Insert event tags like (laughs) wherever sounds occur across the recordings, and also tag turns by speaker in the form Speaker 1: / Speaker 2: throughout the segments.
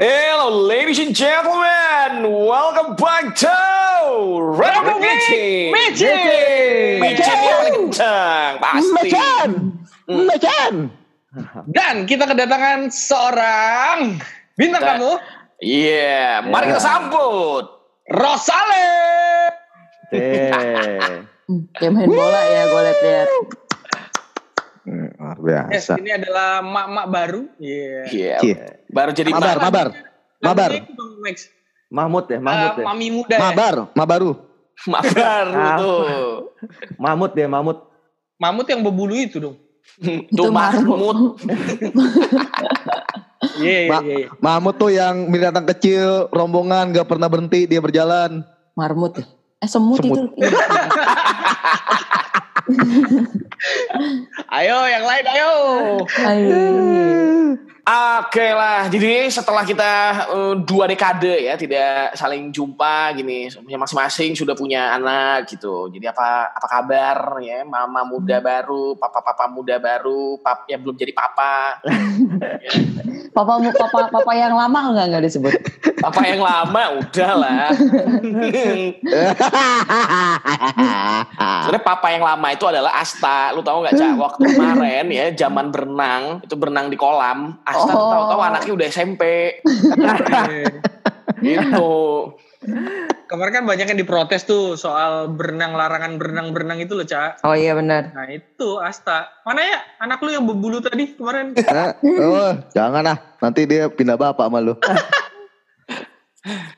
Speaker 1: Hello, ladies and gentlemen. Welcome back to Rebel Meeting.
Speaker 2: Meeting.
Speaker 1: Meeting yang paling kencang, pasti.
Speaker 2: Mecan, Mecan.
Speaker 3: Dan kita kedatangan seorang bintang
Speaker 1: Kita-
Speaker 3: tamu,
Speaker 1: Iya, mari kita sambut.
Speaker 3: Rosale.
Speaker 2: Eh,
Speaker 4: Hmm, Kayak main bola ya gue liat-liat.
Speaker 2: luar
Speaker 3: Yes,
Speaker 2: biasa.
Speaker 3: ini adalah mak-mak baru. Iya.
Speaker 1: Iya,
Speaker 2: Cie.
Speaker 1: Baru jadi
Speaker 2: Mabar, mabar, mabar.
Speaker 3: Bang Max.
Speaker 2: Mahmud ya,
Speaker 3: Eh,
Speaker 2: Mahmud ya.
Speaker 3: mami muda ya.
Speaker 2: Mabar, Mabaru.
Speaker 1: Mak baru
Speaker 2: Apa?
Speaker 1: tuh.
Speaker 2: Mahmud ya, Mahmud.
Speaker 3: Mamut yang berbulu itu dong.
Speaker 4: Itu
Speaker 1: Mahmud. (laughs)
Speaker 3: Iya, iya, iya. iya.
Speaker 2: Mahmud tuh yang binatang kecil, rombongan, gak pernah berhenti, dia berjalan.
Speaker 4: Marmut ya. Eh semut,
Speaker 2: Semut.
Speaker 4: itu. (laughs)
Speaker 3: Ayo, yang lain ayo.
Speaker 4: Ayo.
Speaker 1: Oke lah, jadi setelah kita eh, dua dekade ya tidak saling jumpa gini, masing-masing sudah punya anak gitu. Jadi apa apa kabar ya, mama muda baru, papa-papa muda baru, pap yang belum jadi papa, (laughs)
Speaker 4: Papa papa papa yang lama enggak enggak disebut.
Speaker 1: papa yang lama udah lah. (laughs) Sebenarnya papa yang lama itu adalah Asta. Lu tahu nggak cak? (laughs) Waktu kemarin ya, zaman berenang itu berenang di kolam. Asta
Speaker 4: Oh.
Speaker 1: tahu-tahu anaknya udah SMP. (laughs) gitu.
Speaker 3: Kemarin kan banyak yang diprotes tuh soal berenang larangan berenang-berenang itu loh, Cak.
Speaker 4: Oh iya benar.
Speaker 3: Nah, itu Asta. Mana ya anak lu yang berbulu tadi kemarin?
Speaker 2: Nah, (laughs) oh, jangan lah, nanti dia pindah bapak sama lu. (laughs)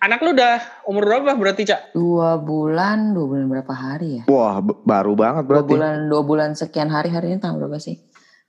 Speaker 3: Anak lu udah umur berapa berarti, Cak?
Speaker 4: Dua bulan, dua bulan berapa hari ya?
Speaker 2: Wah, baru banget
Speaker 4: Dua
Speaker 2: berarti.
Speaker 4: bulan, dua bulan sekian hari hari ini tanggal berapa sih?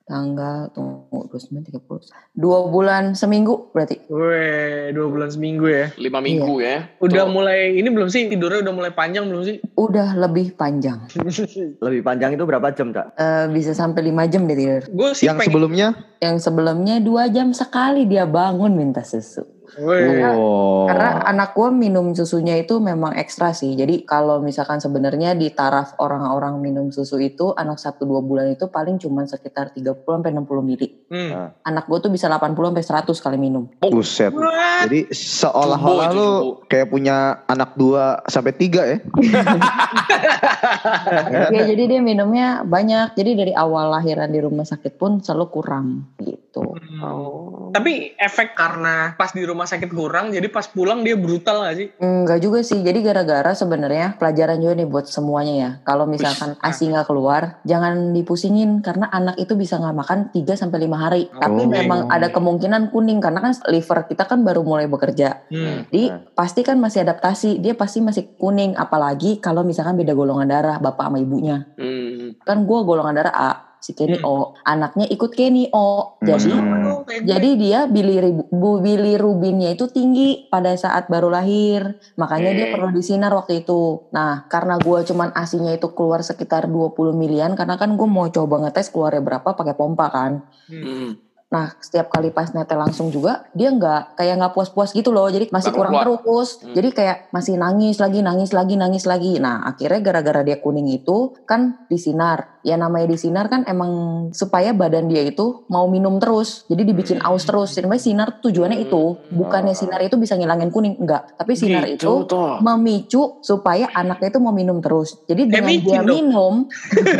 Speaker 4: Tanggal tunggu dua sembilan tiga puluh. Dua bulan seminggu berarti.
Speaker 3: Weh, dua bulan seminggu ya.
Speaker 1: Lima minggu ya.
Speaker 3: Udah
Speaker 1: Tuh.
Speaker 3: mulai, ini belum sih? Tidurnya udah mulai panjang belum sih?
Speaker 4: Udah lebih panjang. (laughs)
Speaker 2: Lebih panjang itu berapa jam, Cak?
Speaker 4: Eh, bisa sampai lima jam dia tidur.
Speaker 3: Gue sih
Speaker 2: Yang
Speaker 3: pengen.
Speaker 2: sebelumnya?
Speaker 4: Yang sebelumnya dua jam sekali dia bangun minta susu.
Speaker 3: Weh.
Speaker 2: Oh.
Speaker 4: Karena anak gue minum susunya itu memang ekstra sih. Jadi kalau misalkan sebenarnya di taraf orang-orang minum susu itu anak satu dua bulan itu paling cuma sekitar 30 sampai 60 mili.
Speaker 3: Hmm.
Speaker 4: Anak gue tuh bisa 80 sampai 100 kali minum.
Speaker 2: Buset.
Speaker 3: Wah,
Speaker 2: Jadi seolah-olah lu kayak punya anak dua sampai tiga ya? (laughs)
Speaker 4: ya jadi dia minumnya banyak. Jadi dari awal lahiran di rumah sakit pun selalu kurang gitu.
Speaker 3: Hmm.
Speaker 1: Oh.
Speaker 3: Tapi efek karena pas di rumah sakit kurang, jadi pas pulang dia brutal gak sih?
Speaker 4: Enggak juga sih. Jadi gara-gara sebenarnya pelajaran juga nih buat semuanya ya. Kalau misalkan ASI nggak keluar, jangan dipusingin karena anak itu bisa nggak makan 3 sampai 5 hari. Tapi
Speaker 2: Oh.
Speaker 4: memang ada kemungkinan kuning karena kan liver kita kan baru mulai bekerja.
Speaker 3: Hmm.
Speaker 4: Jadi pasti kan masih adaptasi. Dia pasti masih kuning apalagi kalau misalkan beda golongan darah bapak sama ibunya.
Speaker 1: Hmm.
Speaker 4: Kan gua golongan darah A, si Kenny
Speaker 3: Hmm.
Speaker 4: O, anaknya ikut Kenny O.
Speaker 2: Hmm.
Speaker 4: Jadi
Speaker 3: dong, kayak gue.
Speaker 4: jadi dia bilirubinnya itu tinggi pada saat baru lahir. Makanya dia
Speaker 1: Hmm.
Speaker 4: perlu disinar waktu itu. Nah, karena gua cuman asinya itu keluar sekitar 20 milian karena kan gue mau coba ngetes keluarnya berapa pakai pompa kan.
Speaker 3: Hmm.
Speaker 4: Nah, setiap kali pas netel langsung juga dia nggak kayak nggak puas-puas gitu loh. Jadi masih
Speaker 1: Nggak
Speaker 4: kurang
Speaker 1: keluar.
Speaker 4: terus.
Speaker 1: Hmm.
Speaker 4: Jadi kayak masih nangis lagi, nangis lagi, nangis lagi. Nah, akhirnya gara-gara dia kuning itu kan disinar. Ya namanya disinar kan emang supaya badan dia itu mau minum terus. Jadi dibikin
Speaker 1: Hmm.
Speaker 4: aus terus. Jadi sinar tujuannya
Speaker 1: Hmm.
Speaker 4: itu. Bukannya sinar itu bisa ngilangin kuning, enggak. Tapi sinar
Speaker 1: Gitu
Speaker 4: itu
Speaker 1: toh.
Speaker 4: memicu supaya anaknya itu mau minum terus. Jadi dengan
Speaker 3: micin
Speaker 4: dia minum, (laughs)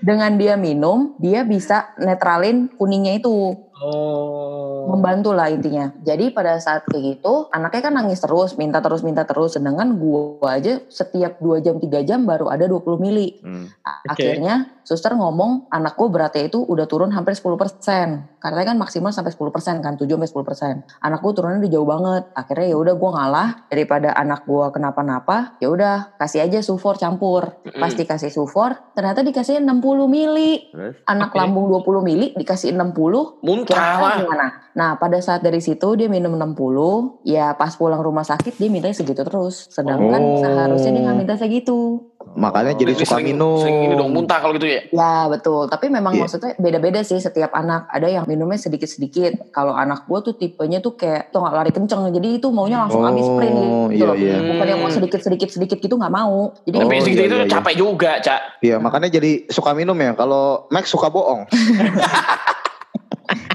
Speaker 4: dengan dia minum, dia bisa netralin kuningnya itu
Speaker 3: Oh.
Speaker 4: Membantu lah intinya. Jadi pada saat kayak gitu, anaknya kan nangis terus, minta terus, minta terus. Sedangkan gua aja setiap 2 jam 3 jam baru ada 20 mili.
Speaker 2: Hmm.
Speaker 3: Oke.
Speaker 4: Akhirnya suster ngomong anak gua beratnya itu udah turun hampir 10%. Karena kan maksimal sampai 10% kan, 7 sampai 10%. Anak gua turunnya udah jauh banget. Akhirnya ya udah gua ngalah daripada anak gua kenapa-napa, ya udah kasih aja sufor campur.
Speaker 1: Mm-mm.
Speaker 4: Pasti kasih sufor, ternyata dikasih 60 mili.
Speaker 2: Terus?
Speaker 4: Anak
Speaker 3: Oke.
Speaker 4: lambung 20 mili dikasih 60,
Speaker 1: Muntah lah.
Speaker 4: gimana? Nah, pada saat dari situ dia minum 60, ya pas pulang rumah sakit dia mintanya segitu terus. Sedangkan
Speaker 2: Oh.
Speaker 4: seharusnya dia nggak minta segitu.
Speaker 2: Makanya jadi
Speaker 1: Ini
Speaker 2: suka
Speaker 1: sering-
Speaker 2: minum.
Speaker 1: Sering ini dong muntah kalau gitu ya.
Speaker 4: Ya, betul. Tapi memang
Speaker 2: Iya.
Speaker 4: maksudnya beda-beda sih setiap anak. Ada yang minumnya sedikit-sedikit. Kalau anak gua tuh tipenya tuh kayak tuh nggak lari kenceng. Jadi itu maunya langsung habis sprint gitu.
Speaker 2: iya,
Speaker 4: loh.
Speaker 2: iya.
Speaker 4: Bukan yang mau sedikit-sedikit-sedikit gitu nggak mau. Jadi
Speaker 2: Oh,
Speaker 1: Tapi
Speaker 2: iya,
Speaker 1: segitu itu
Speaker 2: iya, iya.
Speaker 1: capek juga, Cak.
Speaker 2: Iya, makanya jadi suka minum ya. Kalau Max suka bohong. (laughs)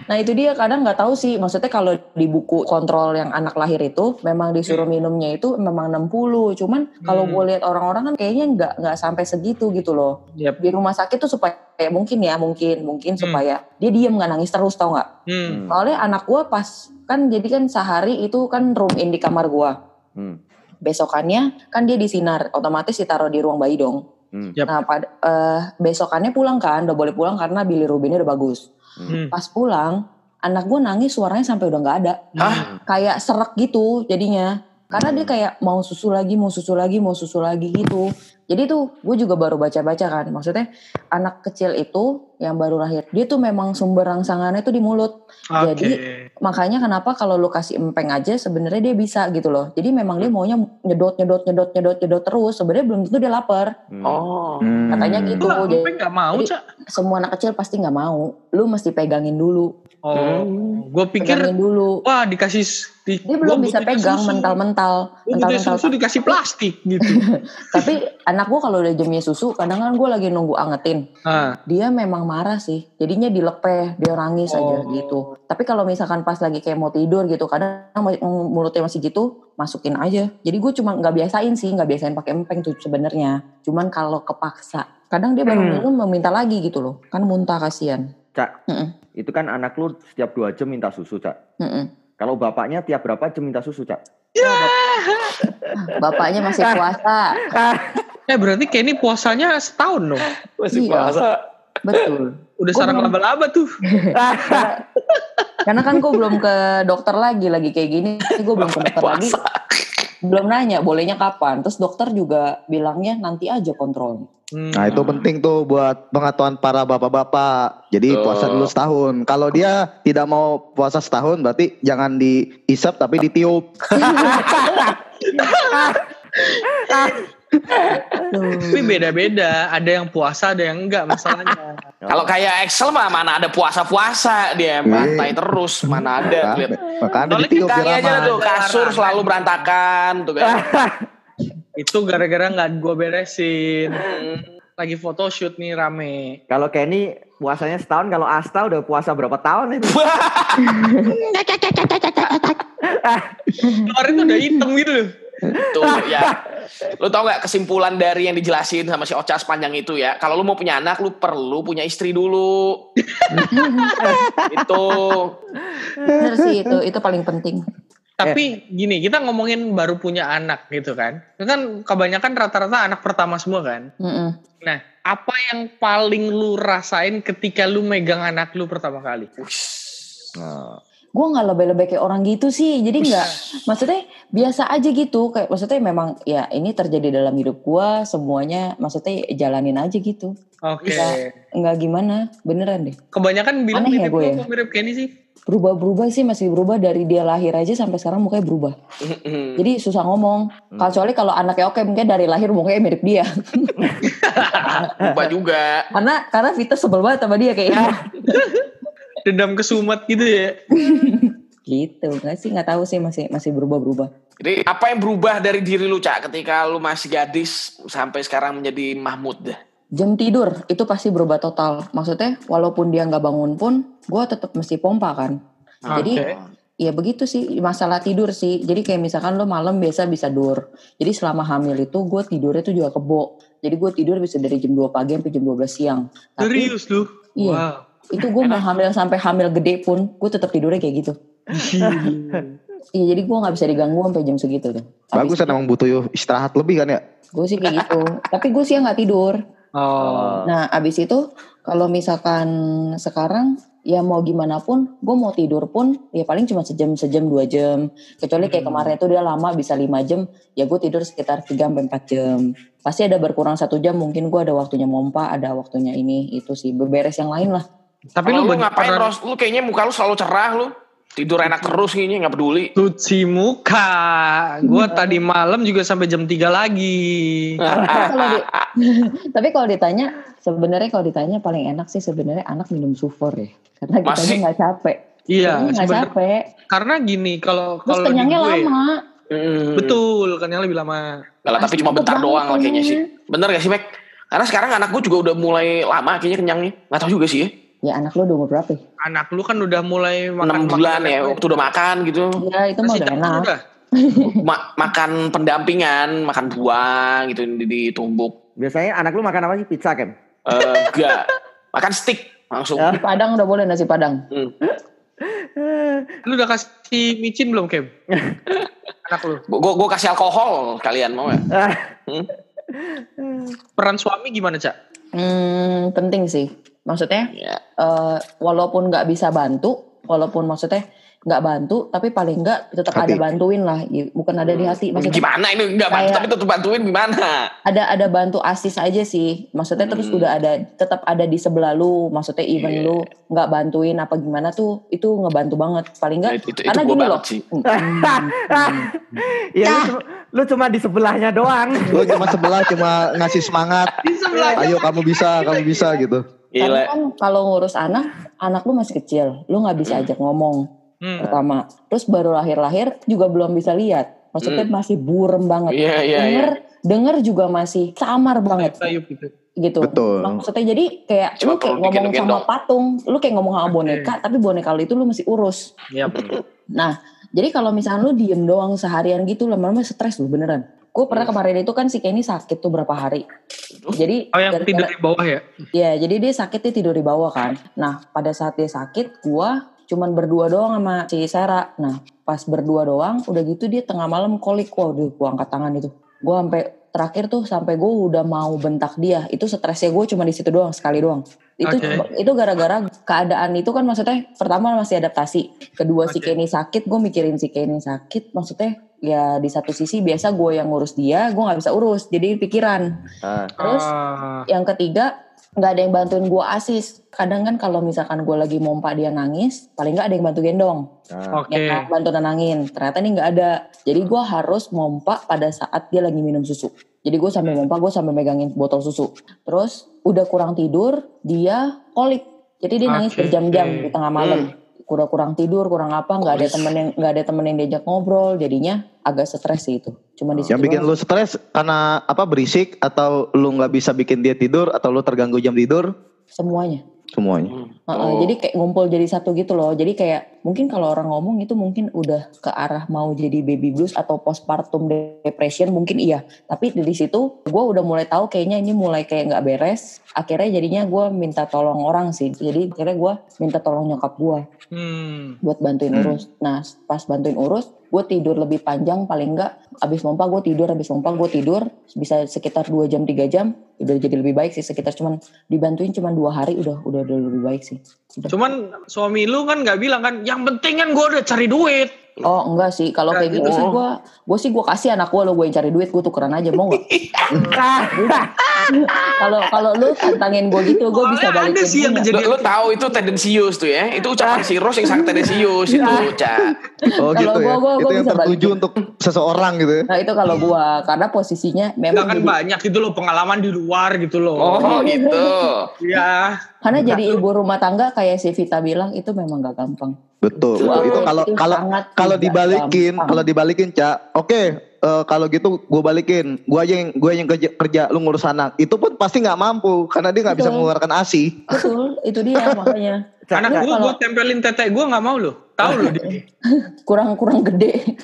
Speaker 4: Nah itu dia kadang nggak tahu sih. Maksudnya kalau di buku kontrol yang anak lahir itu memang disuruh minumnya itu memang 60. Cuman kalau
Speaker 3: Hmm.
Speaker 4: gue lihat orang-orang kan kayaknya nggak nggak sampai segitu gitu loh.
Speaker 3: Yap.
Speaker 4: Di rumah sakit tuh supaya kayak mungkin ya mungkin mungkin
Speaker 3: Hmm.
Speaker 4: supaya dia diem nggak nangis terus tau nggak?
Speaker 3: Hmm.
Speaker 4: Soalnya anak gue pas kan jadi kan sehari itu kan room in di kamar gue.
Speaker 5: Hmm.
Speaker 4: Besokannya kan dia disinar, otomatis ditaruh di ruang bayi dong.
Speaker 5: Hmm.
Speaker 4: Nah pada eh, besokannya pulang kan, udah boleh pulang karena bilirubinnya udah bagus.
Speaker 3: Hmm.
Speaker 4: Pas pulang, anak gue nangis suaranya sampai udah nggak ada.
Speaker 1: Hah?
Speaker 4: Kayak serak gitu jadinya. Karena dia kayak mau susu lagi, mau susu lagi, mau susu lagi gitu. Jadi tuh gue juga baru baca-baca kan. Maksudnya anak kecil itu yang baru lahir, dia tuh memang sumber rangsangannya tuh di mulut.
Speaker 3: Oke.
Speaker 4: Jadi, Makanya kenapa kalau lu kasih empeng aja sebenarnya dia bisa gitu loh. Jadi memang dia maunya nyedot, nyedot, nyedot, nyedot, nyedot terus. Sebenarnya belum tentu dia lapar.
Speaker 5: Hmm.
Speaker 1: Oh.
Speaker 2: Hmm.
Speaker 4: Katanya gitu.
Speaker 3: Lah,
Speaker 4: Jadi-
Speaker 3: sampai nggak mau,
Speaker 4: jadi-
Speaker 3: Cak.
Speaker 4: Semua anak kecil pasti nggak mau. Lu mesti pegangin dulu.
Speaker 3: Oh,
Speaker 1: Hmm.
Speaker 3: gue pikir
Speaker 4: Pegangin dulu.
Speaker 3: wah dikasih di,
Speaker 4: Dia
Speaker 3: gua
Speaker 4: belum bisa pegang mental-mental. Mental-mental.
Speaker 3: susu dikasih plastik gitu. (laughs)
Speaker 4: Tapi anak gua kalau udah jamnya susu, kadang kan gue lagi nunggu angetin.
Speaker 3: Nah,
Speaker 4: Dia memang marah sih. Jadinya dilepeh, dia nangis aja
Speaker 3: Oh.
Speaker 4: gitu. Tapi kalau misalkan pas lagi kayak mau tidur gitu, kadang mulutnya masih gitu, masukin aja. Jadi gue cuma nggak biasain sih, nggak biasain pakai empeng tuh sebenarnya. Cuman kalau kepaksa, kadang dia baru
Speaker 1: Hmm.
Speaker 4: minum meminta lagi gitu loh. Kan muntah kasihan.
Speaker 5: Cak,
Speaker 4: Mm-mm.
Speaker 5: itu kan anak lu setiap dua jam minta susu, Cak.
Speaker 4: Mm-mm.
Speaker 5: Kalau bapaknya tiap berapa jam minta susu, Cak?
Speaker 4: Bapaknya masih puasa.
Speaker 3: Eh berarti kayak ini puasanya setahun dong.
Speaker 1: Masih
Speaker 4: Iya.
Speaker 1: puasa.
Speaker 4: Betul. (laughs)
Speaker 3: Udah
Speaker 4: Gua
Speaker 3: sarang
Speaker 4: belum-
Speaker 3: laba-laba tuh.
Speaker 4: Karena kan gue belum ke dokter lagi, lagi kayak gini. Gue belum ke dokter lagi. Belum nanya, bolehnya kapan. Terus dokter juga bilangnya nanti aja kontrolnya.
Speaker 3: Hmm.
Speaker 2: Nah itu penting tuh buat pengetahuan para bapak-bapak. Jadi
Speaker 1: Betul.
Speaker 2: puasa dulu setahun. Kalau dia tidak mau puasa setahun berarti jangan diisap tapi ditiup. (laughs)
Speaker 3: Tapi beda-beda, ada yang puasa, ada yang enggak masalahnya. (laughs)
Speaker 1: Kalau kayak Excel mah mana ada puasa-puasa dia bantai terus mana ada lihat.
Speaker 2: makanya
Speaker 1: Kita aja tuh kasur selalu berantakan tuh kan. (laughs)
Speaker 3: Itu gara-gara nggak gue beresin. Lagi photoshoot nih rame.
Speaker 5: Kalau Kenny puasanya setahun, kalau Asta udah puasa berapa tahun itu? (laughs)
Speaker 3: Kemarin tuh udah hitam gitu loh.
Speaker 1: Tuh ya. Lu tau gak kesimpulan dari yang dijelasin sama si Ocha sepanjang itu ya. Kalau lu mau punya anak, lu perlu punya istri dulu. (laughs) itu.
Speaker 4: Bener sih itu, itu paling penting.
Speaker 3: Tapi gini, kita ngomongin baru punya anak gitu kan. Itu kan kebanyakan rata-rata anak pertama semua kan.
Speaker 4: Mm-mm.
Speaker 3: Nah, apa yang paling lu rasain ketika lu megang anak lu pertama kali?
Speaker 5: Nah,
Speaker 4: Gue nggak lebay-lebay kayak orang gitu sih. Jadi nggak, maksudnya biasa aja gitu. Kayak maksudnya memang ya ini terjadi dalam hidup gue. Semuanya maksudnya jalanin aja gitu.
Speaker 3: Oke.
Speaker 4: Bisa. Nggak gimana, beneran deh.
Speaker 3: Kebanyakan bilang
Speaker 4: Aneh ya gue ya?
Speaker 3: mirip Kenny sih.
Speaker 4: Berubah-berubah sih masih berubah dari dia lahir aja sampai sekarang mukanya berubah. Jadi susah ngomong. Kecuali kalau anaknya oke mungkin dari lahir mukanya mirip dia. (laughs)
Speaker 1: Ubah juga.
Speaker 4: karena karena Vita sebel banget sama dia kayaknya. (laughs)
Speaker 3: Dendam kesumat gitu ya. (laughs)
Speaker 4: gitu nggak sih nggak tahu sih masih masih berubah-berubah.
Speaker 1: Jadi apa yang berubah dari diri lu Cak ketika lu masih gadis sampai sekarang menjadi Mahmud dah?
Speaker 4: Jam tidur itu pasti berubah total. Maksudnya walaupun dia nggak bangun pun, gue tetap mesti pompa kan. Jadi
Speaker 3: Oke.
Speaker 4: ya begitu sih masalah tidur sih. Jadi kayak misalkan lo malam biasa bisa dur. Jadi selama hamil itu gue tidurnya tuh juga kebo. Jadi gue tidur bisa dari jam 2 pagi sampai jam 12 siang. Tapi
Speaker 3: Serius lu?
Speaker 4: Iya.
Speaker 3: Wow.
Speaker 4: Itu gue mau hamil sampai hamil gede pun, gue tetap tidurnya kayak gitu. Iya jadi gue nggak bisa diganggu sampai jam segitu tuh.
Speaker 2: Bagus kan emang butuh istirahat lebih kan ya.
Speaker 4: Gue sih kayak gitu. Tapi gue sih nggak tidur.
Speaker 3: Oh.
Speaker 4: Nah abis itu kalau misalkan sekarang ya mau gimana pun, gue mau tidur pun ya paling cuma sejam sejam dua jam. Kecuali kayak
Speaker 3: Hmm.
Speaker 4: kemarin itu dia lama bisa lima jam, ya gue tidur sekitar 3 sampai empat jam. Pasti ada berkurang satu jam, mungkin gue ada waktunya mompa, ada waktunya ini itu sih beberes yang lain lah.
Speaker 3: Tapi
Speaker 1: Kalau
Speaker 3: lu
Speaker 1: lu ngapain
Speaker 3: beneran
Speaker 1: Ros? Lu kayaknya muka lu selalu cerah lu. Tidur enak terus kayaknya nggak peduli.
Speaker 3: cuci muka. Gua tadi malam juga sampai jam 3 lagi. (laughs)
Speaker 4: Tapi kalau ditanya sebenarnya kalau ditanya paling enak sih sebenarnya anak minum sufor ya, karena kita
Speaker 1: Masih?
Speaker 4: nggak capek.
Speaker 3: Iya,
Speaker 4: nggak capek.
Speaker 3: Karena gini, kalau kalau
Speaker 4: kenyangnya
Speaker 3: gue,
Speaker 4: lama.
Speaker 1: Hmm.
Speaker 3: betul, kenyang lebih lama.
Speaker 1: Lah, tapi cuma bentar doang lah kayaknya sih. Bener gak sih Mek? Karena sekarang anak gue juga udah mulai lama kayaknya kenyangnya. Gak tau juga sih ya.
Speaker 4: Ya anak lu udah umur berapa? ya?
Speaker 3: Anak lu kan udah mulai makan
Speaker 1: enam bulan ya waktu udah makan gitu
Speaker 4: Ya itu mah udah enak.
Speaker 3: udah. (laughs)
Speaker 1: Ma- makan pendampingan makan buah gitu di- ditumbuk
Speaker 5: Biasanya anak lu makan apa sih? Pizza, Kem?
Speaker 1: Eh, enggak makan stick langsung
Speaker 5: Ya.
Speaker 4: Padang udah boleh nasi Padang.
Speaker 1: Hmm. (laughs)
Speaker 3: Lu udah kasih micin belum, Kem? (laughs) Anak lu.
Speaker 1: Gue gue kasih alkohol kalian mau?
Speaker 5: Ah,
Speaker 1: Hmm?
Speaker 3: Peran suami gimana, Cak?
Speaker 4: Hmm, penting sih. Maksudnya
Speaker 1: Ya.
Speaker 4: eh, walaupun nggak bisa bantu, walaupun maksudnya nggak bantu, tapi paling nggak tetap
Speaker 2: Hati.
Speaker 4: ada bantuin lah, bukan ada di hati. Maksudnya
Speaker 1: Gimana ini nggak bantu
Speaker 4: Kayak-
Speaker 1: tapi tetap bantuin gimana?
Speaker 4: ada ada bantu asis aja sih. Maksudnya terus
Speaker 1: Hmm.
Speaker 4: udah ada tetap ada di sebelah lu. Maksudnya even
Speaker 1: Iya.
Speaker 4: lu nggak bantuin apa gimana tuh itu ngebantu banget. Paling nggak
Speaker 1: Itu, itu, itu
Speaker 4: karena
Speaker 1: gue
Speaker 4: gini loh.
Speaker 1: sih.
Speaker 4: Hmm,
Speaker 5: Iya, (laughs) lu, cuma, lu cuma di sebelahnya doang.
Speaker 2: Lu cuma sebelah cuma ngasih semangat.
Speaker 3: Di sebelah.
Speaker 2: Ayo kamu bisa, kamu bisa gitu.
Speaker 4: Karena kan kalau ngurus anak, anak lu masih kecil, lu nggak bisa ajak ngomong
Speaker 3: Hmm.
Speaker 4: pertama. Terus baru lahir-lahir juga belum bisa lihat. Maksudnya masih burem banget.
Speaker 1: Iya iya iya.
Speaker 4: denger denger juga masih samar banget
Speaker 3: Sayup gitu.
Speaker 4: gitu.
Speaker 2: Betul.
Speaker 4: Maksudnya jadi kayak
Speaker 1: Cuma
Speaker 4: lu kayak ngomong sama patung, lu kayak ngomong sama boneka, tapi boneka lu itu lu mesti urus.
Speaker 3: Iya.
Speaker 4: Nah, jadi kalau misalnya lu diem doang seharian gitu, lama-lama stres lu beneran. Gue pernah kemarin itu kan si Kenny sakit tuh berapa hari. Jadi
Speaker 3: Oh yang
Speaker 4: gara-gara-
Speaker 3: tidur di bawah ya?
Speaker 4: Ya, jadi dia sakit dia tidur di bawah kan. Nah, pada saat dia sakit, gua cuman berdua doang sama si Sera. Nah, pas berdua doang, udah gitu dia tengah malam kolik. Wah, udah gua angkat tangan itu. Gua sampai terakhir tuh sampai gue udah mau bentak dia. Itu stresnya gue cuma di situ doang, sekali doang. Itu
Speaker 3: Oke.
Speaker 4: itu gara-gara keadaan itu kan maksudnya pertama masih adaptasi. Kedua si
Speaker 3: Oke.
Speaker 4: Kenny sakit, gue mikirin si Kenny sakit. Maksudnya ya di satu sisi biasa gue yang ngurus dia, gue nggak bisa urus. Jadi pikiran.
Speaker 5: Ah,
Speaker 4: Terus
Speaker 3: Ah,
Speaker 4: yang ketiga nggak ada yang bantuin gue asis kadang kan kalau misalkan gue lagi mompa dia nangis paling nggak ada yang bantu gendong
Speaker 5: ah.
Speaker 3: Oke.
Speaker 4: ya kan? bantu nenangin ternyata ini nggak ada jadi gue harus mompa pada saat dia lagi minum susu jadi gue sambil mompa gue sambil megangin botol susu terus udah kurang tidur dia kolik jadi dia nangis
Speaker 3: Oke.
Speaker 4: berjam-jam di tengah malam kurang kurang tidur kurang apa nggak ada temen yang nggak ada temen yang diajak ngobrol jadinya agak stres sih itu. Cuma di situ
Speaker 2: Yang bikin lu stres karena apa berisik atau lu nggak bisa bikin dia tidur atau lu terganggu jam tidur?
Speaker 4: Semuanya
Speaker 2: semuanya.
Speaker 4: Heeh,
Speaker 1: Oh.
Speaker 4: Jadi kayak ngumpul jadi satu gitu loh. Jadi kayak mungkin kalau orang ngomong itu mungkin udah ke arah mau jadi baby blues atau postpartum depression mungkin iya. Tapi dari situ gue udah mulai tahu kayaknya ini mulai kayak nggak beres. Akhirnya jadinya gue minta tolong orang sih. Jadi akhirnya gue minta tolong nyokap gue
Speaker 3: Hmm.
Speaker 4: buat bantuin
Speaker 2: Hmm.
Speaker 4: urus. Nah pas bantuin urus gue tidur lebih panjang paling enggak abis mompa gue tidur abis mompa gue tidur bisa sekitar 2 jam 3 jam udah jadi lebih baik sih sekitar cuman dibantuin cuman dua hari udah udah udah lebih baik sih.
Speaker 3: Cuman suami lu kan nggak bilang kan, yang penting kan gue udah cari duit.
Speaker 4: Oh enggak sih, kalau kayak gitu
Speaker 1: gitu.
Speaker 4: sih gue, gue sih gue kasih anak gue lo gue yang cari duit, gue tukeran aja mau nggak? (laughs) Kalau kalau lu tantangin gue gitu, gue bisa
Speaker 3: Soalnya ada
Speaker 4: balikin.
Speaker 3: sih yang kejadian.
Speaker 1: Lo, lo tahu itu tendensius tuh ya. Itu ucapan si Ros yang sangat tendensius itu, (laughs) Ca.
Speaker 2: Oh
Speaker 4: Kalau
Speaker 2: gitu ya.
Speaker 4: gua- gua-
Speaker 2: itu
Speaker 4: gua
Speaker 2: yang
Speaker 4: bisa
Speaker 2: tertuju untuk seseorang gitu ya.
Speaker 4: Nah itu kalau gue, karena posisinya memang
Speaker 3: kan
Speaker 4: jadi,
Speaker 3: banyak gitu loh pengalaman di luar gitu loh.
Speaker 1: Oh gitu.
Speaker 3: Iya.
Speaker 4: karena jadi ibu rumah tangga kayak si Vita bilang itu memang gak gampang.
Speaker 2: Betul.
Speaker 4: Wow,
Speaker 2: betul. Itu kalau kalau kalau dibalikin, kalau dibalikin, Cak. Oke, eh, kalau gitu gue balikin. Gue aja yang gue yang kerja, kerja lu ngurus anak. Itu pun pasti nggak mampu karena dia nggak bisa mengeluarkan ASI.
Speaker 4: Betul, itu dia (laughs) makanya.
Speaker 3: Anak
Speaker 4: Lu
Speaker 3: gue
Speaker 4: kalau
Speaker 3: gue tempelin tete gue nggak mau loh. Tahu loh dia. (laughs)
Speaker 4: kurang kurang gede.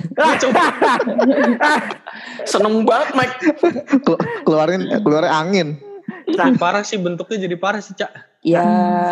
Speaker 1: Seneng banget, Mike.
Speaker 2: Kelu- keluarin keluarin angin.
Speaker 3: Jadi parah sih bentuknya jadi parah sih cak.
Speaker 4: ya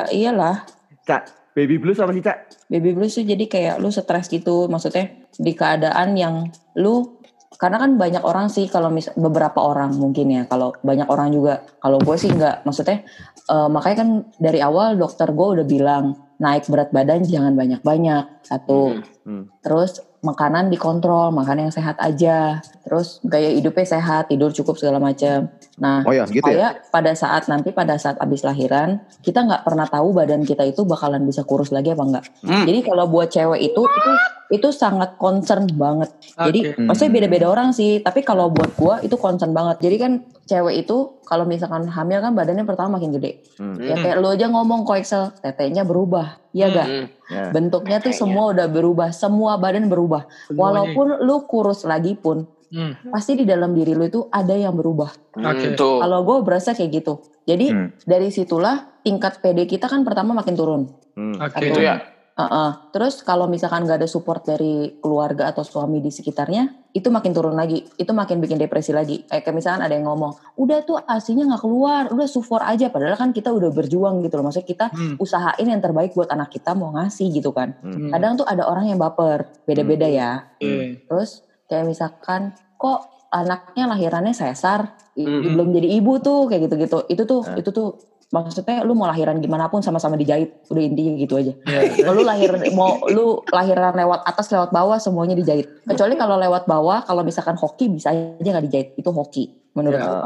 Speaker 4: iyalah,
Speaker 5: Cak, baby blues apa sih, Cak?
Speaker 4: baby blues tuh jadi kayak lu stres gitu maksudnya di keadaan yang lu karena kan banyak orang sih kalau mis beberapa orang mungkin ya kalau banyak orang juga kalau gue sih nggak maksudnya eh, makanya kan dari awal dokter gue udah bilang naik berat badan jangan banyak-banyak satu
Speaker 5: Hmm.
Speaker 4: terus makanan dikontrol makan yang sehat aja terus gaya hidupnya sehat tidur cukup segala macam nah
Speaker 2: Oh ya, gitu ya.
Speaker 4: supaya pada saat nanti pada saat abis lahiran kita nggak pernah tahu badan kita itu bakalan bisa kurus lagi apa enggak
Speaker 1: Hmm.
Speaker 4: jadi kalau buat cewek itu itu itu sangat concern banget jadi
Speaker 3: Oke.
Speaker 4: maksudnya beda-beda orang sih tapi kalau buat gua itu concern banget jadi kan cewek itu kalau misalkan hamil kan badannya pertama makin gede
Speaker 5: Hmm.
Speaker 4: ya kayak lu aja ngomong koeksel tetenya berubah Iya gak?
Speaker 1: Hmm.
Speaker 5: Ya.
Speaker 4: Bentuknya tuh semua udah berubah, semua badan berubah.
Speaker 3: Semuanya.
Speaker 4: Walaupun lu kurus lagi pun,
Speaker 3: Hmm.
Speaker 4: pasti di dalam diri lu itu ada yang berubah.
Speaker 1: Hmm,
Speaker 3: Oke.
Speaker 1: tuh.
Speaker 4: Kalau gue berasa kayak gitu. Jadi
Speaker 5: Hmm.
Speaker 4: dari situlah tingkat PD kita kan pertama makin turun.
Speaker 5: Hmm.
Speaker 3: Oke.
Speaker 1: Itu ya.
Speaker 4: Heeh. Terus kalau misalkan gak ada support dari keluarga atau suami di sekitarnya, itu makin turun lagi. Itu makin bikin depresi lagi. Kayak kayak misalkan ada yang ngomong, udah tuh asinya nggak keluar, udah support aja. Padahal kan kita udah berjuang gitu loh. Maksudnya kita
Speaker 3: Hmm.
Speaker 4: usahain yang terbaik buat anak kita mau ngasih gitu kan.
Speaker 3: Hmm.
Speaker 4: Kadang tuh ada orang yang baper, beda-beda ya.
Speaker 3: Oke.
Speaker 4: Terus kayak misalkan kok anaknya lahirannya sesar,
Speaker 1: Mhm.
Speaker 4: belum jadi ibu tuh kayak gitu-gitu. Itu tuh
Speaker 5: Eh.
Speaker 4: itu tuh maksudnya lu mau lahiran gimana pun sama-sama dijahit. Udah intinya gitu aja.
Speaker 3: Iya.
Speaker 4: Kalau lu lahir mau lu lahiran lewat atas lewat bawah semuanya dijahit. Kecuali kalau lewat bawah kalau misalkan hoki bisa aja nggak dijahit. Itu hoki menurut
Speaker 3: Ya.
Speaker 4: gua.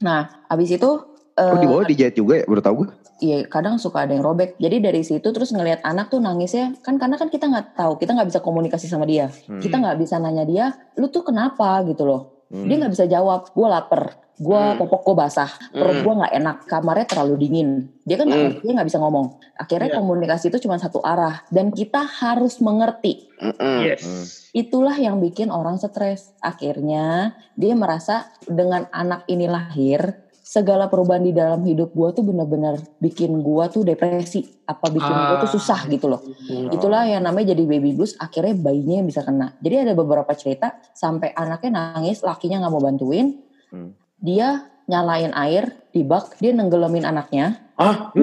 Speaker 4: Nah, habis itu
Speaker 2: Oh
Speaker 4: eh,
Speaker 2: di bawah dijahit juga ya baru tau gue.
Speaker 4: Iya kadang suka ada yang robek. Jadi dari situ terus ngelihat anak tuh nangisnya kan karena kan kita nggak tahu, kita nggak bisa komunikasi sama dia,
Speaker 5: Hmm.
Speaker 4: kita nggak bisa nanya dia, lu tuh kenapa gitu loh.
Speaker 5: Hmm.
Speaker 4: Dia nggak bisa jawab, gue lapar, gue
Speaker 1: Hmm.
Speaker 4: popok gue basah, perut
Speaker 1: Hmm.
Speaker 4: gue nggak enak, kamarnya terlalu dingin. Dia kan nggak
Speaker 1: Hmm.
Speaker 4: ngerti, dia nggak bisa ngomong. Akhirnya
Speaker 3: Iya.
Speaker 4: komunikasi itu cuma satu arah dan kita harus mengerti.
Speaker 3: Yes.
Speaker 5: Hmm.
Speaker 4: Itulah yang bikin orang stres. Akhirnya dia merasa dengan anak ini lahir, segala perubahan di dalam hidup gua tuh bener-bener bikin gua tuh depresi. Apa bikin gua tuh
Speaker 3: Ah.
Speaker 4: susah gitu loh.
Speaker 1: Hmm.
Speaker 4: Itulah yang namanya jadi baby blues. Akhirnya bayinya yang bisa kena. Jadi ada beberapa cerita sampai anaknya nangis, lakinya nggak mau bantuin.
Speaker 5: Hmm.
Speaker 4: Dia nyalain air di bak, dia nenggelamin anaknya.
Speaker 1: Hah?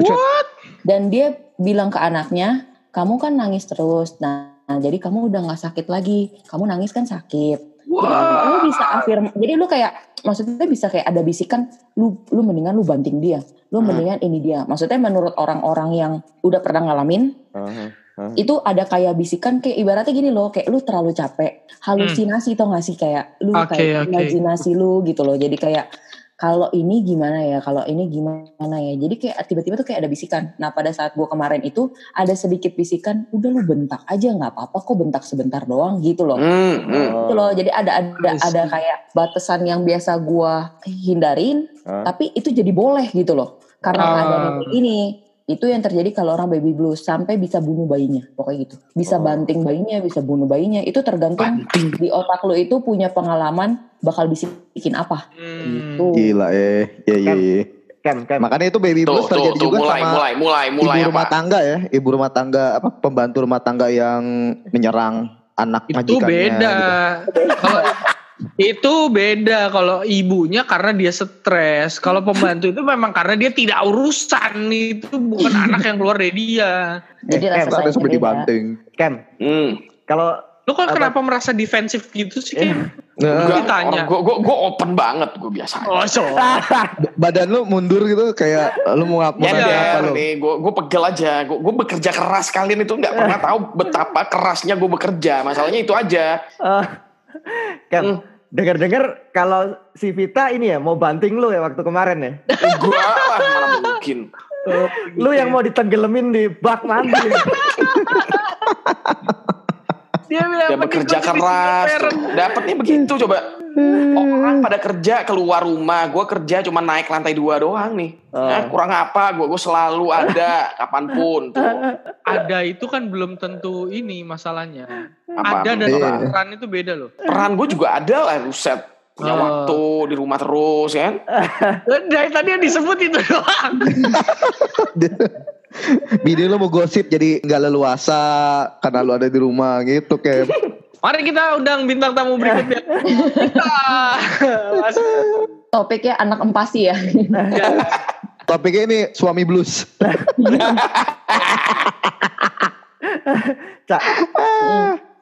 Speaker 4: Dan dia bilang ke anaknya, kamu kan nangis terus. Nah, nah, jadi kamu udah nggak sakit lagi. Kamu nangis kan sakit. Jadi lu bisa afirm. Jadi lu kayak maksudnya bisa kayak ada bisikan lu lu mendingan lu banting dia. Lu
Speaker 1: Hmm.
Speaker 4: mendingan ini dia. Maksudnya menurut orang-orang yang udah pernah ngalamin
Speaker 5: Aha.
Speaker 4: itu ada kayak bisikan kayak ibaratnya gini loh kayak lu terlalu capek halusinasi tau gak sih kayak lu
Speaker 3: Oke,
Speaker 4: kayak
Speaker 3: oke.
Speaker 4: imajinasi lu gitu loh jadi kayak kalau ini gimana ya kalau ini gimana ya jadi kayak tiba-tiba tuh kayak ada bisikan nah pada saat gua kemarin itu ada sedikit bisikan udah lu bentak aja nggak apa-apa kok bentak sebentar doang gitu loh
Speaker 1: Hmm, hmm.
Speaker 4: gitu loh jadi ada ada
Speaker 3: I see.
Speaker 4: ada kayak batasan yang biasa gua hindarin
Speaker 5: Hah?
Speaker 4: tapi itu jadi boleh gitu loh karena
Speaker 3: Ah.
Speaker 4: keadaan yang kayak ini itu yang terjadi kalau orang baby blues sampai bisa bunuh bayinya pokoknya gitu bisa
Speaker 5: Oh.
Speaker 4: banting bayinya bisa bunuh bayinya itu tergantung
Speaker 1: Banting.
Speaker 4: di otak lo itu punya pengalaman bakal bisikin apa
Speaker 3: Hmm.
Speaker 4: gitu
Speaker 2: Gila eh. Iya iya iya.
Speaker 5: Kem, kem.
Speaker 2: Makanya itu baby blues
Speaker 1: tuh,
Speaker 2: terjadi
Speaker 1: tuh,
Speaker 2: juga
Speaker 1: mulai,
Speaker 2: sama
Speaker 1: mulai, mulai, mulai
Speaker 2: ibu rumah
Speaker 1: apa?
Speaker 2: tangga ya, ibu rumah tangga apa pembantu rumah tangga yang menyerang anak
Speaker 3: itu
Speaker 2: majikannya.
Speaker 3: beda.
Speaker 2: gitu.
Speaker 3: Kalau itu beda kalau ibunya karena dia stres. Kalau pembantu itu memang karena dia tidak urusan itu bukan (laughs) anak yang keluar dari dia.
Speaker 4: jadi
Speaker 5: Eh,
Speaker 4: rasa beda
Speaker 2: dibanting.
Speaker 5: Kem.
Speaker 1: Hmm.
Speaker 5: Kalau
Speaker 3: Lu kok
Speaker 5: Apa?
Speaker 3: kenapa merasa defensif gitu sih? Ken?
Speaker 2: Nah,
Speaker 1: Enggak,
Speaker 3: ditanya.
Speaker 1: gue gue gue open banget gue biasa.
Speaker 3: Oh, so. (laughs)
Speaker 2: badan lu mundur gitu kayak lu mau ngap- mau
Speaker 1: Ya
Speaker 2: ngasih apa lu?
Speaker 1: nih, gue gue pegel aja. Gue gue bekerja keras kalian itu nggak pernah tahu betapa kerasnya gue bekerja. Masalahnya itu aja.
Speaker 5: eh, Kem,
Speaker 1: Hmm.
Speaker 5: Dengar-dengar kalau si Vita ini ya mau banting lu ya waktu kemarin ya. (laughs)
Speaker 1: Gue lah mana mungkin.
Speaker 5: Lu yang mau ditenggelamin di bak mandi. (laughs)
Speaker 3: Dia
Speaker 1: Dia bekerja keras. Dapatnya begitu coba. Orang pada kerja keluar rumah, gue kerja cuma naik lantai dua doang nih.
Speaker 5: Oh.
Speaker 1: Nah, kurang apa? Gue gue selalu ada kapan pun tuh. (laughs)
Speaker 3: Ada itu kan belum tentu ini masalahnya.
Speaker 1: Apa?
Speaker 3: Ada dan
Speaker 2: Iya.
Speaker 3: peran itu beda loh.
Speaker 1: Peran gue juga ada lah, Ruset. Punya
Speaker 3: Oh.
Speaker 1: waktu di rumah terus kan. (laughs)
Speaker 3: Dari tadi yang disebut itu doang. (laughs)
Speaker 2: Bini lu mau gosip jadi nggak leluasa karena lu ada di rumah gitu kayak. (laughs)
Speaker 3: Mari kita undang bintang tamu berikutnya. (laughs)
Speaker 4: Topiknya anak empasi ya
Speaker 2: Topiknya ini suami blues. (laughs)
Speaker 5: Cak,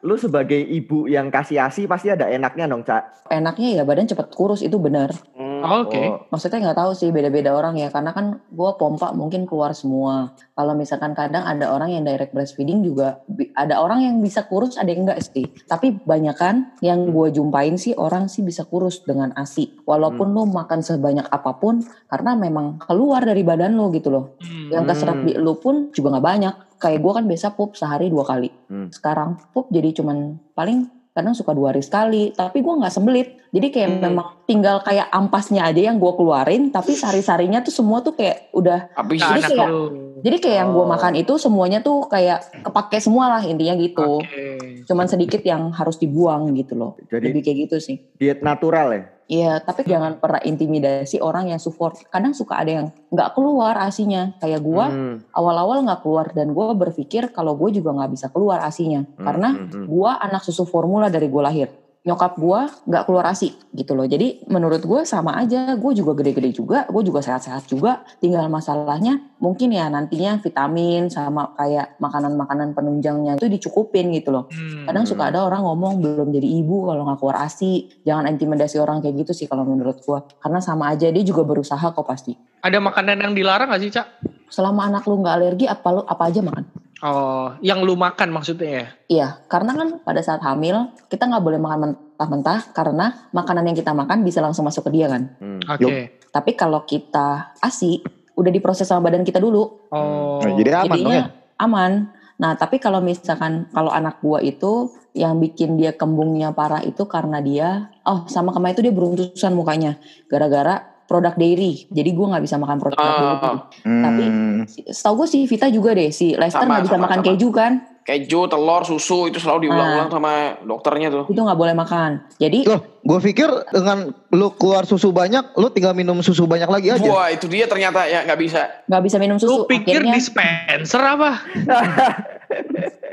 Speaker 5: lu sebagai ibu yang kasih asi pasti ada enaknya dong, Cak.
Speaker 4: enaknya ya badan cepet kurus itu benar
Speaker 1: Hmm.
Speaker 3: Oke.
Speaker 5: Oh,
Speaker 4: maksudnya nggak tahu sih beda-beda orang ya. Karena kan gue pompa mungkin keluar semua. Kalau misalkan kadang ada orang yang direct breastfeeding juga ada orang yang bisa kurus ada yang enggak sih. Tapi banyak kan yang gue jumpain sih orang sih bisa kurus dengan asi. Walaupun lu makan sebanyak apa pun karena memang keluar dari badan lo gitu loh.
Speaker 3: Hmm.
Speaker 4: yang keserap di lu pun juga nggak banyak. Kayak gue kan biasa pup sehari dua kali.
Speaker 5: Hmm.
Speaker 4: sekarang pup jadi cuman paling kadang suka dua hari sekali tapi gue nggak sembelit jadi kayak
Speaker 1: Hmm.
Speaker 4: memang tinggal kayak ampasnya aja yang gue keluarin tapi sari-sarinya tuh semua tuh kayak udah
Speaker 1: Habis
Speaker 3: Nah,
Speaker 4: Jadi kayak-
Speaker 3: lu.
Speaker 4: Jadi kayak yang gue
Speaker 5: Oh.
Speaker 4: makan itu semuanya tuh kayak kepake semua lah intinya gitu
Speaker 3: Oke.
Speaker 4: cuman sedikit yang harus dibuang gitu loh.
Speaker 5: Jadi
Speaker 4: Lebih kayak gitu sih.
Speaker 5: diet natural ya.
Speaker 4: Iya, tapi jangan pernah intimidasi orang yang support. Kadang suka ada yang nggak keluar asinya. Kayak gua
Speaker 5: Hmm,
Speaker 4: awal-awal nggak keluar dan gua berpikir kalau gue juga nggak bisa keluar asinya
Speaker 5: hmm,
Speaker 4: karena
Speaker 5: hmm, hmm.
Speaker 4: gua anak susu formula dari gue lahir. Nyokap gua nggak keluar asi gitu loh. Jadi menurut gue sama aja. Gue juga gede-gede juga. Gue juga sehat-sehat juga. Tinggal masalahnya mungkin ya nantinya vitamin sama kayak makanan-makanan penunjangnya itu dicukupin gitu loh.
Speaker 3: Hmm.
Speaker 4: Kadang suka ada orang ngomong belum jadi ibu kalau nggak keluar asi. Jangan intimidasi orang kayak gitu sih kalau menurut gua. Karena sama aja dia juga berusaha kok pasti.
Speaker 3: Ada makanan yang dilarang gak sih, Cak?
Speaker 4: Selama anak lu nggak alergi apa lu apa aja makan.
Speaker 3: Oh, yang lu makan maksudnya ya?
Speaker 4: Iya, karena kan pada saat hamil kita nggak boleh makan mentah-mentah karena makanan yang kita makan bisa langsung masuk ke dia kan.
Speaker 5: Hmm.
Speaker 3: Oke.
Speaker 4: Tapi kalau kita asi udah diproses sama badan kita dulu,
Speaker 3: Oh.
Speaker 2: Nah, jadi aman dong ya.
Speaker 4: aman. Nah, tapi kalau misalkan kalau anak gua itu yang bikin dia kembungnya parah itu karena dia oh sama kemarin itu dia beruntusan mukanya gara-gara produk dairy. Jadi gua nggak bisa makan produk
Speaker 1: Oh.
Speaker 4: dairy. Tapi
Speaker 2: Hmm.
Speaker 4: setahu gue si Vita juga deh si Lester nggak bisa
Speaker 1: sama,
Speaker 4: makan
Speaker 1: sama.
Speaker 4: keju kan?
Speaker 1: Keju, telur, susu itu selalu diulang-ulang sama dokternya tuh.
Speaker 4: Itu nggak boleh makan. Jadi
Speaker 2: Loh, gue pikir dengan lu keluar susu banyak, lu tinggal minum susu banyak lagi aja.
Speaker 1: Wah itu dia ternyata ya nggak bisa.
Speaker 4: nggak bisa minum
Speaker 3: Lu
Speaker 4: susu.
Speaker 3: pikir
Speaker 4: Akhirnya
Speaker 3: dispenser apa? (laughs)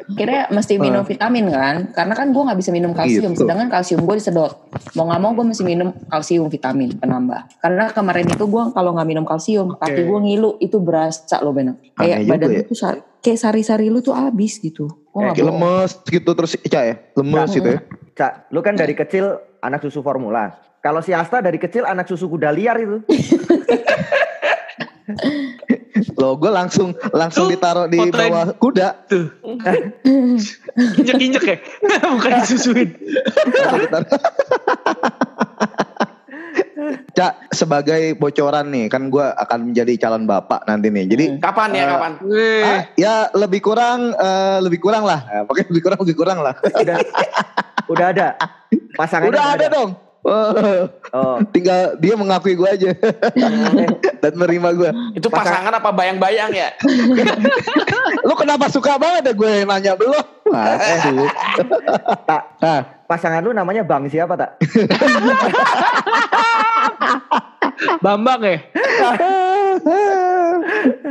Speaker 4: akhirnya mesti minum vitamin kan karena kan gue nggak bisa minum kalsium
Speaker 2: Gitu.
Speaker 4: sedangkan kalsium gue disedot mau nggak mau gue mesti minum kalsium vitamin penambah karena kemarin itu gue kalau nggak minum kalsium
Speaker 3: Oke.
Speaker 4: kaki gue ngilu itu berasa loh benar kayak badan
Speaker 2: ya.
Speaker 4: tuh kayak sari-sari lu tuh abis gitu gue nggak
Speaker 2: Kayak lemes gitu terus Ica ya, lemes gitu ya.
Speaker 5: Cak, lu kan dari kecil anak susu formula. Kalau si Asta dari kecil anak susu kuda liar itu. (laughs)
Speaker 2: Loh, gue langsung langsung
Speaker 3: Tuh,
Speaker 2: ditaruh di bawah kuda.
Speaker 3: Tuh. Injek-injek ya? (laughs) Bukan disusuin.
Speaker 2: Cak, sebagai bocoran nih, kan gue akan menjadi calon bapak nanti nih. Jadi
Speaker 4: Hmm.
Speaker 1: Kapan ya
Speaker 2: Eh,
Speaker 1: kapan?
Speaker 2: Ah, ya lebih kurang, eh, lebih kurang lah. Eh, Oke, lebih kurang, lebih kurang lah.
Speaker 5: Udah, udah ada. (laughs) Pasangannya
Speaker 2: Udah ada dong. Oh,
Speaker 5: Oh, (laughs)
Speaker 2: tinggal dia mengakui gue aja (laughs) dan menerima gue.
Speaker 1: Itu pasangan apa bayang-bayang ya? (laughs)
Speaker 2: Lu kenapa suka banget ya gue nanya belum? Masuk.
Speaker 5: tak.
Speaker 2: Nah,
Speaker 5: Pasangan lu namanya Bang siapa tak?
Speaker 3: Bambang ya?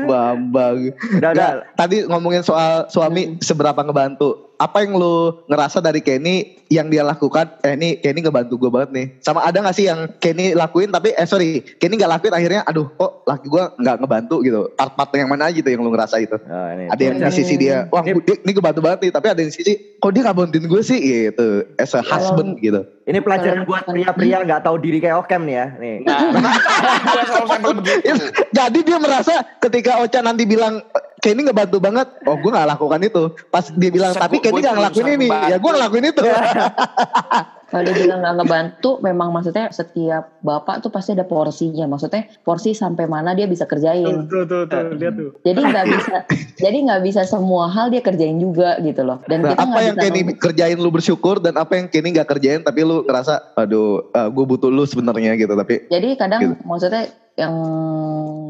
Speaker 2: Bambang.
Speaker 5: Udah,
Speaker 2: tadi ngomongin soal suami seberapa ngebantu. Apa yang lu ngerasa dari Kenny yang dia lakukan? Eh ini Kenny ngebantu gue banget nih. Sama ada gak sih yang Kenny lakuin tapi eh sorry Kenny gak lakuin akhirnya aduh kok laki gue nggak ngebantu gitu. Part-part yang mana aja tuh yang lu ngerasa itu?
Speaker 5: Oh, ini.
Speaker 2: Ada yang di sisi dia, wah
Speaker 5: Ini-
Speaker 2: ini, ini ngebantu banget nih. Tapi ada yang di sisi, kok dia gak bantuin gue sih gitu. As a husband gitu.
Speaker 5: Ini pelajaran buat pria-pria nggak tahu diri kayak Okem nih ya. Nih.
Speaker 1: Nah, (laughs) dia.
Speaker 2: Jadi dia merasa ketika Ocha nanti bilang Kenny ngebantu banget, oh gue gak lakukan itu. Pas dia bilang, tapi Kenny gak ngelakuin ini, ya gue ngelakuin itu. (laughs)
Speaker 4: Kalau dia bilang nggak ngebantu, memang maksudnya setiap bapak tuh pasti ada porsinya. Maksudnya porsi sampai mana dia bisa kerjain.
Speaker 3: Tuh, tuh, tuh, lihat tuh.
Speaker 4: Jadi nggak bisa, jadi nggak bisa semua hal dia kerjain juga gitu loh. Dan
Speaker 2: Nah,
Speaker 4: kita
Speaker 2: apa
Speaker 4: nggak
Speaker 2: yang Kenny
Speaker 4: ngomong-
Speaker 2: kerjain lu bersyukur dan apa yang Kenny gak kerjain tapi lu ngerasa, aduh, gue butuh lu sebenarnya gitu. Tapi
Speaker 4: Jadi kadang
Speaker 2: Gitu.
Speaker 4: maksudnya yang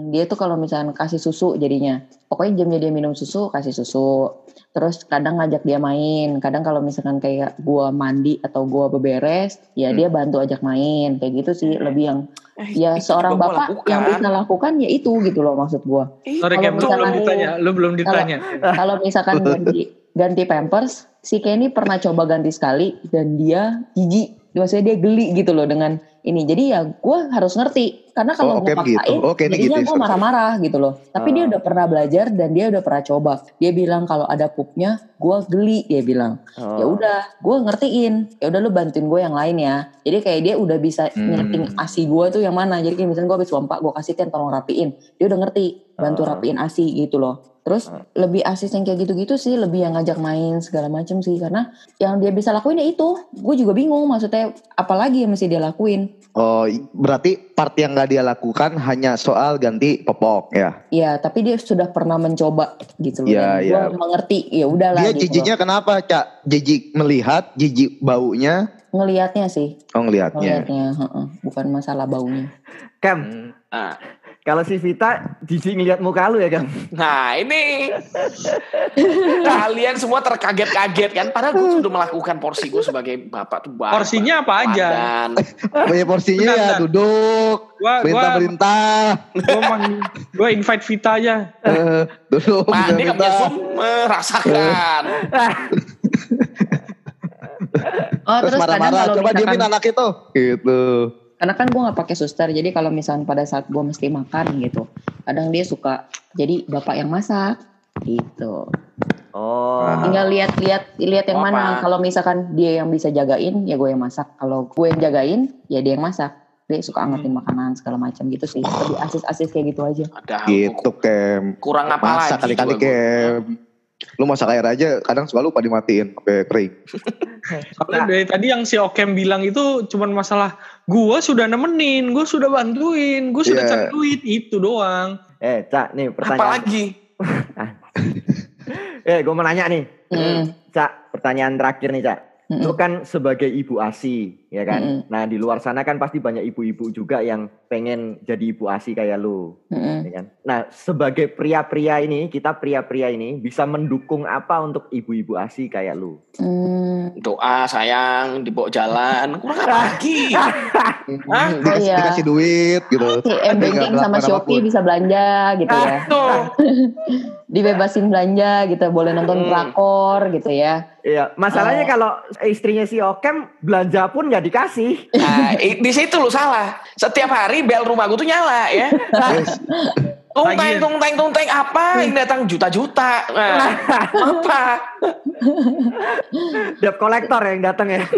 Speaker 4: dia tuh kalau misalnya kasih susu jadinya, pokoknya jamnya dia minum susu kasih susu. Terus kadang ngajak dia main. Kadang kalau misalkan kayak gua mandi atau gua beberes, ya
Speaker 1: Hmm.
Speaker 4: dia bantu ajak main. Kayak gitu sih lebih yang
Speaker 1: Eh,
Speaker 4: ya seorang bapak
Speaker 1: lakukan.
Speaker 4: yang bisa lakukan ya itu gitu loh maksud gua.
Speaker 3: Sorry
Speaker 4: Kalau
Speaker 3: Kem, lu belum
Speaker 4: misalkan-
Speaker 3: ditanya. Lu belum ditanya. (laughs)
Speaker 4: Kalau misalkan ganti ganti pampers, si Kenny pernah coba ganti sekali dan dia jijik. Maksudnya dia geli gitu loh dengan ini. Jadi ya gue harus ngerti karena
Speaker 2: Oh,
Speaker 4: kalau gue
Speaker 2: oke begitu.
Speaker 4: paksain,
Speaker 2: Oh, Kenny
Speaker 4: jadinya
Speaker 2: gitu,
Speaker 4: gue marah-marah gitu loh. Tapi dia
Speaker 5: Oh.
Speaker 4: udah pernah belajar dan dia udah pernah coba. Dia bilang kalau ada pupnya, gue geli. Dia bilang,
Speaker 5: Oh.
Speaker 4: ya udah, gue ngertiin. Ya udah lu bantuin gue yang lain ya. Jadi kayak dia udah bisa
Speaker 2: Hmm.
Speaker 4: ngertiin asi gue tuh yang mana. Jadi kayak misalnya gue habis lompat, gue kasih kan tolong rapiin. Dia udah ngerti, bantu
Speaker 5: Oh.
Speaker 4: rapiin asi gitu loh. Terus lebih asis yang kayak gitu-gitu sih, lebih yang ngajak main segala macem sih. Karena yang dia bisa lakuin ya itu. Gue juga bingung maksudnya apalagi yang mesti dia lakuin.
Speaker 2: oh berarti part yang gak dia lakukan hanya soal ganti popok ya.
Speaker 4: Ya, tapi dia sudah pernah mencoba gitu loh.
Speaker 2: Iya, iya.
Speaker 4: Gue mengerti, ya udahlah
Speaker 2: Dia
Speaker 4: gitu
Speaker 2: jijiknya kenapa Cak? Jijik melihat, jijik baunya.
Speaker 4: Ngelihatnya sih,
Speaker 2: oh ngelihatnya.
Speaker 4: ngelihatnya, heeh. bukan masalah baunya.
Speaker 5: Kem,
Speaker 1: Nah,
Speaker 5: Kalau si Vita jijik ngeliat muka lu ya kan.
Speaker 1: Nah ini kalian semua terkaget-kaget kan. Padahal gue sudah melakukan porsi gue sebagai bapak tuh bapak.
Speaker 3: Porsinya apa aja?
Speaker 2: Banyak porsinya
Speaker 3: Bentar,
Speaker 2: ya duduk, perintah-perintah,
Speaker 3: gua invite Vita aja.
Speaker 2: eh, duduk,
Speaker 1: Nah, ini. Zoom merasakan.
Speaker 4: Oh
Speaker 2: Terus
Speaker 4: terus,
Speaker 2: marah-marah, coba
Speaker 4: misalkan,
Speaker 2: diemin anak itu. Gitu.
Speaker 4: Karena kan gue nggak pakai suster, jadi kalau misalnya pada saat gue mesti makan gitu, kadang dia suka jadi bapak yang masak gitu.
Speaker 5: Oh.
Speaker 4: Tinggal lihat-lihat lihat yang
Speaker 1: Oh,
Speaker 4: mana. Kalau misalkan dia yang bisa jagain, ya gue yang masak. Kalau gue yang jagain, ya dia yang masak. Dia suka angetin makanan segala macam gitu sih. Lebih asis-asis kayak gitu aja.
Speaker 1: Ada
Speaker 2: Gitu, Kem.
Speaker 1: kurang apa
Speaker 2: Masak
Speaker 1: lagi
Speaker 2: kali-kali. Kem. Lu masak air aja kadang suka lupa dimatiin sampai kering. (laughs)
Speaker 3: Soalnya dari tadi yang si Okem bilang itu cuman masalah gua sudah nemenin, gua sudah bantuin, gua sudah
Speaker 2: Iya.
Speaker 3: cari duit itu doang.
Speaker 5: Eh, Cak, nih
Speaker 1: Apa
Speaker 5: pertanyaan.
Speaker 1: lagi? (laughs)
Speaker 5: Eh, gue mau nanya nih.
Speaker 4: Mm,
Speaker 5: Cak, pertanyaan terakhir nih, Cak.
Speaker 4: Mm,
Speaker 5: Lu kan sebagai ibu ASI, ya kan?
Speaker 4: Mm-mm.
Speaker 5: Nah, di luar sana kan pasti banyak ibu-ibu juga yang pengen jadi ibu ASI kayak lu,
Speaker 4: mm, mm.
Speaker 5: ya kan? Nah, sebagai pria-pria ini, kita pria-pria ini bisa mendukung apa untuk ibu-ibu ASI kayak lu?
Speaker 4: Hmm,
Speaker 1: Doa sayang dibawa jalan. Kurang lagi? Hah?
Speaker 2: Dikasih,
Speaker 4: iya.
Speaker 2: dikasih duit gitu.
Speaker 4: si sama Shopee bisa belanja gitu ya. (laughs) Dibebasin belanja gitu, boleh nonton
Speaker 1: Hmm.
Speaker 4: drakor gitu ya.
Speaker 5: Iya, masalahnya
Speaker 4: Oh.
Speaker 5: kalau istrinya si Okem belanja pun nggak dikasih.
Speaker 1: Nah, di situ lu salah. Setiap hari bel rumah gue tuh nyala ya. (laughs) Tung teng tung teng tung teng apa? Ini datang juta-juta. Nah, (laughs) apa?
Speaker 5: Debt kolektor yang datang ya. (laughs)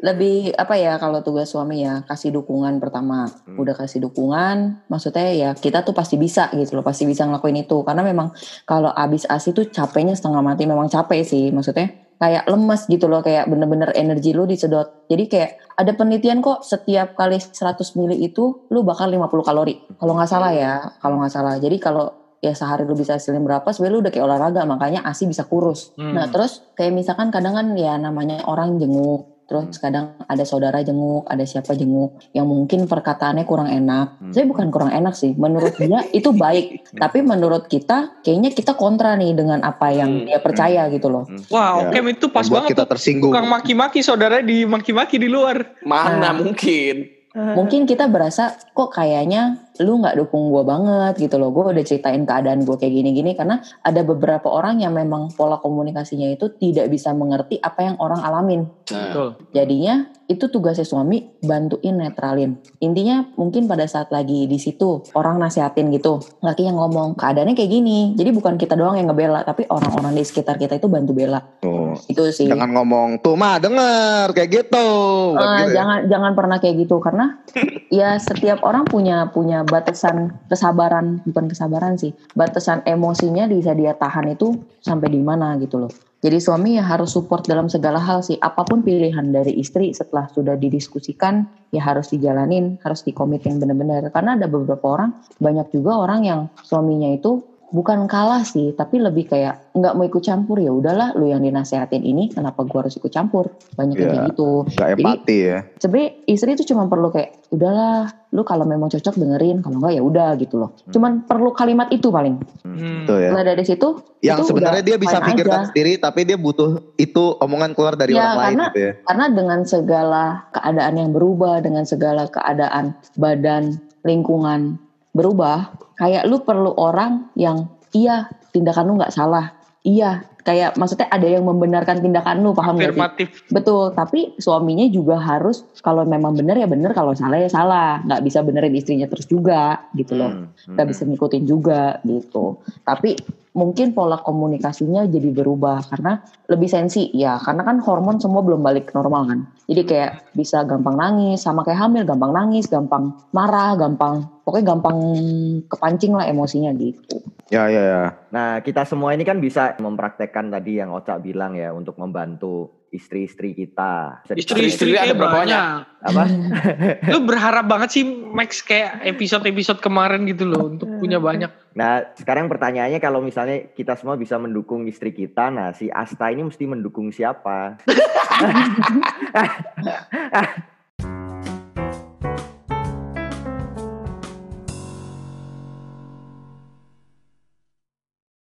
Speaker 4: Lebih apa ya kalau tugas suami ya kasih dukungan pertama.
Speaker 5: Hmm.
Speaker 4: Udah kasih dukungan, maksudnya ya kita tuh pasti bisa gitu loh, pasti bisa ngelakuin itu. Karena memang kalau abis ASI tuh capeknya setengah mati, memang capek sih. Maksudnya kayak lemes gitu loh, kayak bener-bener energi lu disedot. Jadi kayak ada penelitian kok setiap kali 100 mili itu lu bakal 50 kalori. Kalau nggak salah ya, kalau nggak salah. Jadi kalau ya sehari lu bisa hasilin berapa sebenarnya lu udah kayak olahraga makanya ASI bisa kurus.
Speaker 3: Hmm.
Speaker 4: Nah terus kayak misalkan kadang kan ya namanya orang jenguk terus kadang ada saudara jenguk, ada siapa jenguk yang mungkin perkataannya kurang enak.
Speaker 5: Hmm.
Speaker 4: Saya bukan kurang enak sih, menurut dia (laughs) itu baik. Tapi menurut kita kayaknya kita kontra nih dengan apa yang
Speaker 1: Hmm.
Speaker 4: dia percaya gitu loh.
Speaker 3: Wah,
Speaker 2: Ya.
Speaker 3: Okem itu pas
Speaker 2: Membuat
Speaker 3: banget
Speaker 2: kita
Speaker 3: tuh.
Speaker 2: tersinggung.
Speaker 3: Tukang maki-maki saudara di maki-maki di luar.
Speaker 1: Mana
Speaker 4: Nah.
Speaker 1: mungkin?
Speaker 4: Mungkin kita berasa kok kayaknya lu nggak dukung gue banget gitu loh. Gue udah ceritain keadaan gue kayak gini-gini karena ada beberapa orang yang memang pola komunikasinya itu tidak bisa mengerti apa yang orang alamin.
Speaker 1: Nah,
Speaker 3: Betul.
Speaker 4: Jadinya itu tugasnya suami bantuin netralin. Intinya mungkin pada saat lagi di situ orang nasihatin gitu, laki yang ngomong keadaannya kayak gini. Jadi bukan kita doang yang ngebela, tapi orang-orang di sekitar kita itu bantu bela.
Speaker 2: Tuh.
Speaker 4: Itu sih.
Speaker 2: Jangan ngomong tuh mah denger kayak gitu.
Speaker 4: Eh,
Speaker 2: gitu ya.
Speaker 4: jangan jangan pernah kayak gitu karena (laughs) ya setiap orang punya punya batasan kesabaran bukan kesabaran sih batasan emosinya bisa dia tahan itu sampai di mana gitu loh jadi suami ya harus support dalam segala hal sih. Apa pun pilihan dari istri setelah sudah didiskusikan ya harus dijalanin harus dikomitin bener-bener karena ada beberapa orang banyak juga orang yang suaminya itu bukan kalah sih tapi lebih kayak nggak mau ikut campur ya udahlah lu yang dinasehatin ini kenapa gua harus ikut campur banyak
Speaker 2: Iya.
Speaker 4: kayak gitu
Speaker 2: Gak empati ya.
Speaker 4: sebenarnya istri itu cuma perlu kayak udahlah lu kalau memang cocok dengerin kalau enggak ya udah gitu loh cuman perlu kalimat itu paling
Speaker 3: Hmm.
Speaker 2: Tuh ya.
Speaker 4: mulai dari situ
Speaker 2: Yang
Speaker 4: itu
Speaker 2: sebenarnya dia bisa pikirkan
Speaker 4: aja.
Speaker 2: sendiri tapi dia butuh itu omongan keluar dari
Speaker 4: Ya,
Speaker 2: orang lain
Speaker 4: karena-
Speaker 2: gitu ya.
Speaker 4: karena dengan segala keadaan yang berubah dengan segala keadaan badan lingkungan berubah kayak lu perlu orang yang iya tindakan lu nggak salah iya kayak maksudnya ada yang membenarkan tindakan lu paham gak. Betul, tapi suaminya juga harus kalau memang benar ya benar, kalau salah ya salah. Nggak bisa benerin istrinya terus juga gitu loh.
Speaker 5: Hmm,
Speaker 4: Nggak
Speaker 5: hmm.
Speaker 4: bisa ngikutin juga gitu. Tapi mungkin pola komunikasinya jadi berubah karena lebih sensi ya. Karena kan hormon semua belum balik normal kan. Jadi kayak bisa gampang nangis, sama kayak hamil gampang nangis, gampang marah, gampang pokoknya gampang kepancing lah emosinya gitu.
Speaker 2: Ya ya ya.
Speaker 5: Nah, kita semua ini kan bisa mempraktekkan tadi yang Ocak bilang ya untuk membantu istri-istri kita.
Speaker 1: Istri-istri
Speaker 5: dipraktek-
Speaker 1: ada berapa banyak?
Speaker 5: apa? (laughs)
Speaker 3: Lu berharap banget sih Max kayak episode-episode kemarin gitu loh untuk punya banyak.
Speaker 5: Nah, sekarang pertanyaannya kalau misalnya kita semua bisa mendukung istri kita, nah si Asta ini mesti mendukung siapa? (laughs)